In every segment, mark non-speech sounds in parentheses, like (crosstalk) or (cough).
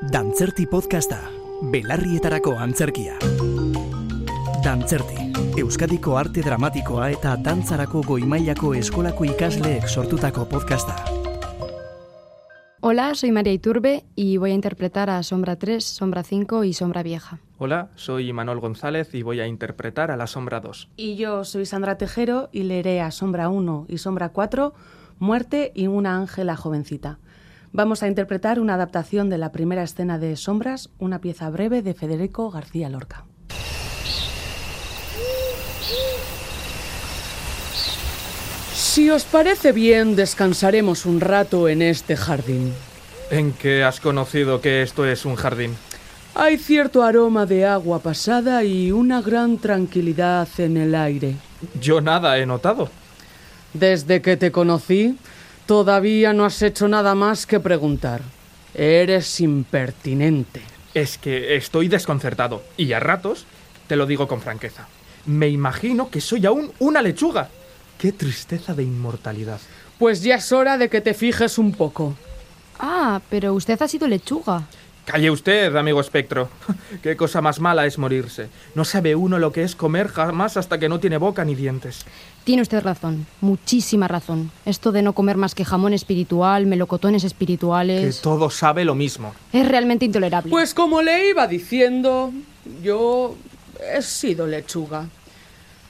Dantzerti podcasta, belarrietarako antzerkia. Dantzerti, Euskadiko arte dramatikoa eta dantzarako goimailako eskolako ikasleek sortutako podcasta. Hola, soy María Iturbe y voy a interpretar a Sombra 3, Sombra 5 y Sombra Vieja. Hola, soy Manuel González y voy a interpretar a la Sombra 2. Y yo soy Sandra Tejero y leeré a Sombra 1 y Sombra 4, Muerte y una ángela jovencita. Vamos a interpretar una adaptación de la primera escena de Sombras, una pieza breve de Federico García Lorca. Si os parece bien, descansaremos un rato en este jardín. ¿En qué has conocido que esto es un jardín? Hay cierto aroma de agua pasada y una gran tranquilidad en el aire. Yo nada he notado. Desde que te conocí, todavía no has hecho nada más que preguntar. Eres impertinente. Es que estoy desconcertado y a ratos, te lo digo con franqueza, me imagino que soy aún una lechuga. Qué tristeza de inmortalidad. Pues ya es hora de que te fijes un poco. Ah, pero usted ha sido lechuga. Calle usted, amigo espectro. (laughs) Qué cosa más mala es morirse. No sabe uno lo que es comer jamás hasta que no tiene boca ni dientes. Tiene usted razón, muchísima razón. Esto de no comer más que jamón espiritual, melocotones Que espirituales, todo sabe lo mismo. es realmente intolerable. Pues como le iba diciendo, yo he sido lechuga.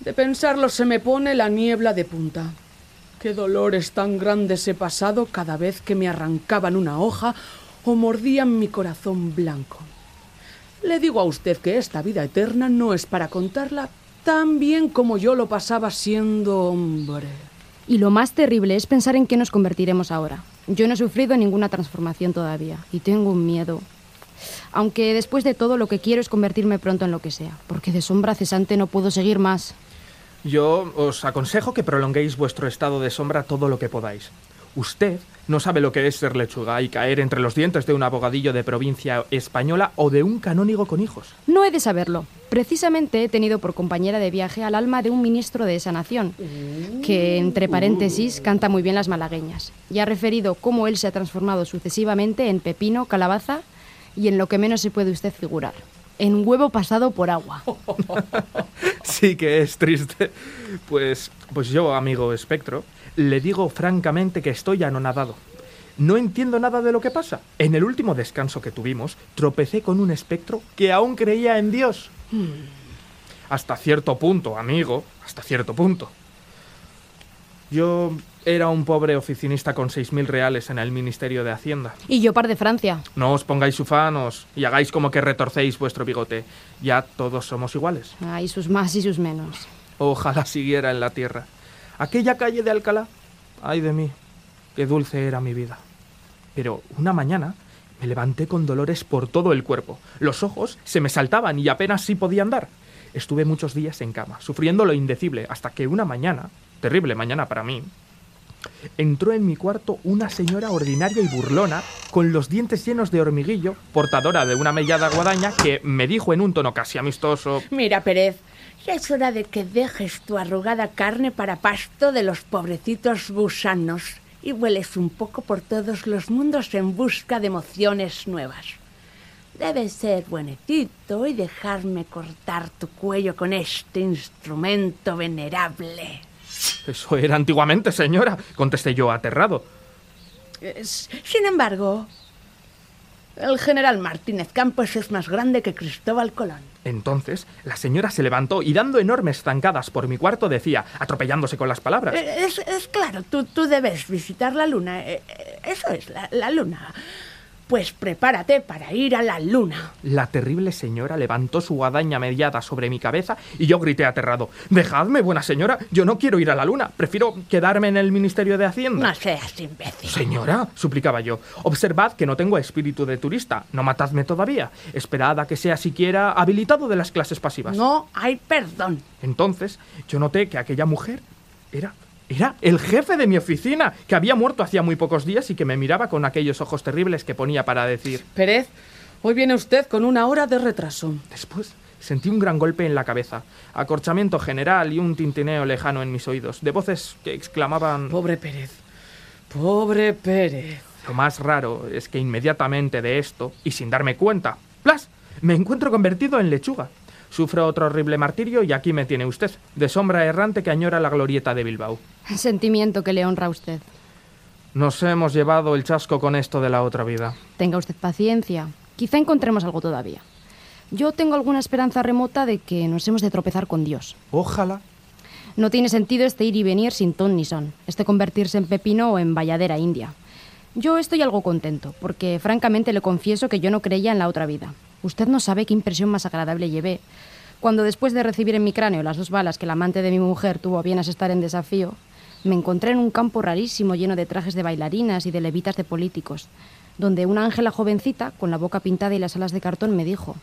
De pensarlo se me pone la niebla de punta. Qué dolores tan grandes he pasado cada vez que me arrancaban una hoja o mordían mi corazón blanco. Le digo a usted que esta vida eterna no es para contarla tan bien como yo lo pasaba siendo hombre. Y lo más terrible es pensar en qué nos convertiremos ahora. Yo no he sufrido ninguna transformación todavía y tengo un miedo. Aunque después de todo lo que quiero es convertirme pronto en lo que sea, porque de sombra cesante no puedo seguir más. Yo os aconsejo que prolonguéis vuestro estado de sombra todo lo que podáis. Usted no sabe lo que es ser lechuga y caer entre los dientes de un abogadillo de provincia española o de un canónigo con hijos. No he de saberlo. Precisamente he tenido por compañera de viaje al alma de un ministro de esa nación, que, entre paréntesis, canta muy bien las malagueñas, y ha referido cómo él se ha transformado sucesivamente en pepino, calabaza y en lo que menos se puede usted figurar, en huevo pasado por agua. (laughs) Sí que es triste. Pues, pues yo, amigo espectro, le digo francamente que estoy anonadado. No entiendo nada de lo que pasa. En el último descanso que tuvimos, tropecé con un espectro que aún creía en Dios. Hasta cierto punto, amigo, hasta cierto punto. Yo era un pobre oficinista con seis mil reales en el Ministerio de Hacienda. Y yo par de Francia. No os pongáis ufanos y hagáis como que retorcéis vuestro bigote. Ya todos somos iguales. Hay sus más y sus menos. Ojalá siguiera en la tierra. Aquella calle de Alcalá, ay de mí, qué dulce era mi vida. Pero una mañana me levanté con dolores por todo el cuerpo. Los ojos se me saltaban y apenas sí podía andar. Estuve muchos días en cama, sufriendo lo indecible, hasta que una mañana, terrible mañana para mí, entró en mi cuarto una señora ordinaria y burlona, con los dientes llenos de hormiguillo, portadora de una mellada guadaña, que me dijo en un tono casi amistoso Mira, Pérez, ya es hora de que dejes tu arrugada carne para pasto de los pobrecitos gusanos y vueles un poco por todos los mundos en busca de emociones nuevas. Debes ser buenecito y dejarme cortar tu cuello con este instrumento venerable. Eso era antiguamente, señora, contesté yo aterrado. Eh, Sin embargo, el general Martínez Campos es más grande que Cristóbal Colón. Entonces, la señora se levantó y dando enormes zancadas por mi cuarto decía, atropellándose con las palabras. Eh, Es, es claro, tú, tú debes visitar la luna. eh, eh, Eso es, la, la luna. Pues prepárate para ir a la luna. La terrible señora levantó su guadaña mediada sobre mi cabeza y yo grité aterrado, Dejadme, buena señora, yo no quiero ir a la luna, prefiero quedarme en el Ministerio de Hacienda. No seas imbécil. Señora, suplicaba yo, observad que no tengo espíritu de turista, no matadme todavía, esperad a que sea siquiera habilitado de las clases pasivas. No hay perdón. Entonces, yo noté que aquella mujer era era el jefe de mi oficina, que había muerto hacía muy pocos días y que me miraba con aquellos ojos terribles que ponía para decir. Pérez, hoy viene usted con una hora de retraso. Después sentí un gran golpe en la cabeza, acorchamiento general y un tintineo lejano en mis oídos, de voces que exclamaban... Pobre Pérez. Pobre Pérez. Lo más raro es que inmediatamente de esto, y sin darme cuenta, ¡plas! me encuentro convertido en lechuga. Sufro otro horrible martirio y aquí me tiene usted, de sombra errante que añora la glorieta de Bilbao. Sentimiento que le honra a usted. Nos hemos llevado el chasco con esto de la otra vida. Tenga usted paciencia. Quizá encontremos algo todavía. Yo tengo alguna esperanza remota de que nos hemos de tropezar con Dios. Ojalá. No tiene sentido este ir y venir sin ton ni son, este convertirse en pepino o en valladera india. Yo estoy algo contento, porque francamente le confieso que yo no creía en la otra vida. Usted no sabe qué impresión más agradable llevé. Cuando después de recibir en mi cráneo las dos balas que el amante de mi mujer tuvo a bien asestar en desafío, me encontré en un campo rarísimo lleno de trajes de bailarinas y de levitas de políticos, donde una ángela jovencita, con la boca pintada y las alas de cartón, me dijo...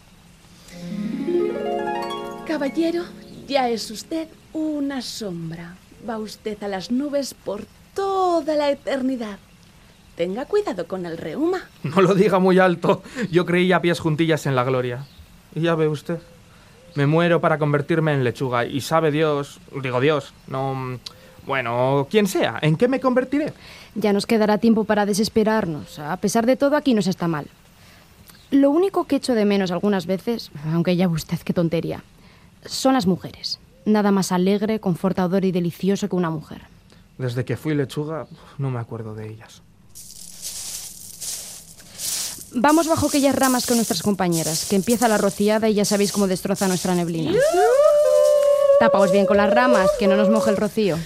Caballero, ya es usted una sombra. Va usted a las nubes por toda la eternidad. Tenga cuidado con el reuma. (laughs) No lo diga muy alto. Yo creía a pies juntillas en la gloria. Y ya ve usted. Me muero para convertirme en lechuga. Y sabe Dios, digo Dios, no... Bueno, quien sea, ¿en qué me convertiré? Ya nos quedará tiempo para desesperarnos. A pesar de todo, aquí nos está mal. Lo único que echo de menos algunas veces, aunque ya ve usted qué tontería, son las mujeres. Nada más alegre, confortador y delicioso que una mujer. Desde que fui lechuga, no me acuerdo de ellas. Vamos bajo aquellas ramas con nuestras compañeras, que empieza la rociada y ya sabéis cómo destroza nuestra neblina. Tapaos bien con las ramas, que no nos moje el rocío.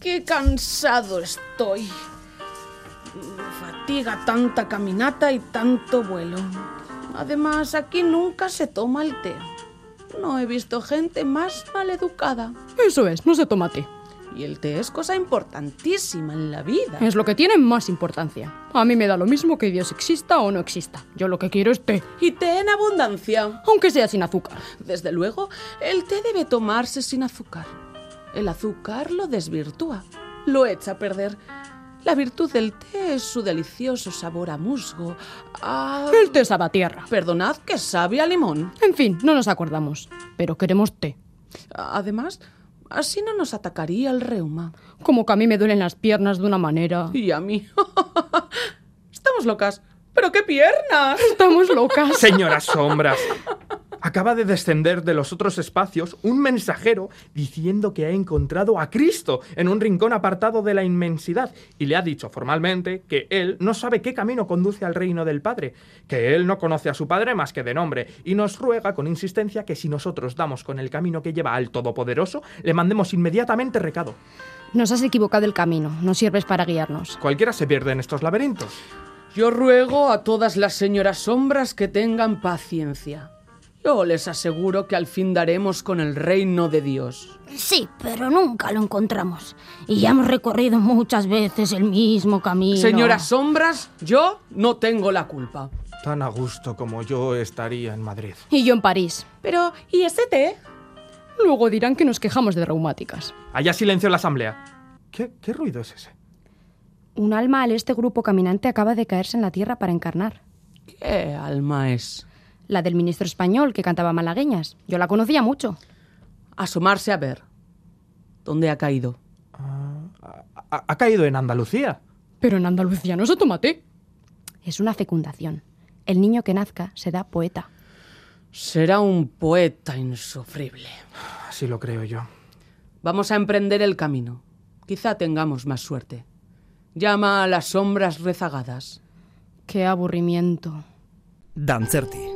Qué cansado estoy. Me fatiga tanta caminata y tanto vuelo. Además, aquí nunca se toma el té. No he visto gente más maleducada. Eso es, no se toma té. Y el té es cosa importantísima en la vida. Es lo que tiene más importancia. A mí me da lo mismo que Dios exista o no exista. Yo lo que quiero es té, Y té en abundancia. aunque sea sin azúcar. Desde luego, el té debe tomarse sin azúcar. El azúcar lo desvirtúa, lo echa a perder. La virtud del té es su delicioso sabor a musgo, a... El té sabe a tierra. Perdonad que sabe a limón. En fin, no nos acordamos. Pero queremos té. Además, así no nos atacaría el reuma. Como que a mí me duelen las piernas de una manera. Y a mí. (laughs) Estamos locas. ¡Pero qué piernas! Estamos locas. Señoras sombras, acaba de descender de los otros espacios un mensajero diciendo que ha encontrado a Cristo en un rincón apartado de la inmensidad y le ha dicho formalmente que él no sabe qué camino conduce al reino del Padre, que él no conoce a su Padre más que de nombre y nos ruega con insistencia que si nosotros damos con el camino que lleva al Todopoderoso, le mandemos inmediatamente recado. Nos has equivocado el camino. No sirves para guiarnos. Cualquiera se pierde en estos laberintos. Yo ruego a todas las señoras sombras que tengan paciencia. Yo les aseguro que al fin daremos con el reino de Dios. Sí, pero nunca lo encontramos. Y ya hemos recorrido muchas veces el mismo camino. Señoras sombras, yo no tengo la culpa. Tan a gusto como yo estaría en Madrid. Y yo en París. Pero, ¿y ese té? Luego dirán que nos quejamos de reumáticas. Haya silencio en la asamblea. ¿Qué, qué ruido es ese? Un alma al este grupo caminante acaba de caerse en la tierra para encarnar. ¿Qué alma es? La del ministro español que cantaba malagueñas. Yo la conocía mucho. Asomarse a ver. ¿Dónde ha caído? Ha, ha caído en Andalucía. Pero en Andalucía no se toma té. Es una fecundación. El niño que nazca será poeta. Será un poeta insufrible. Así lo creo yo. Vamos a emprender el camino. Quizá tengamos más suerte. Llama a las sombras rezagadas. Qué aburrimiento. Dantzerti.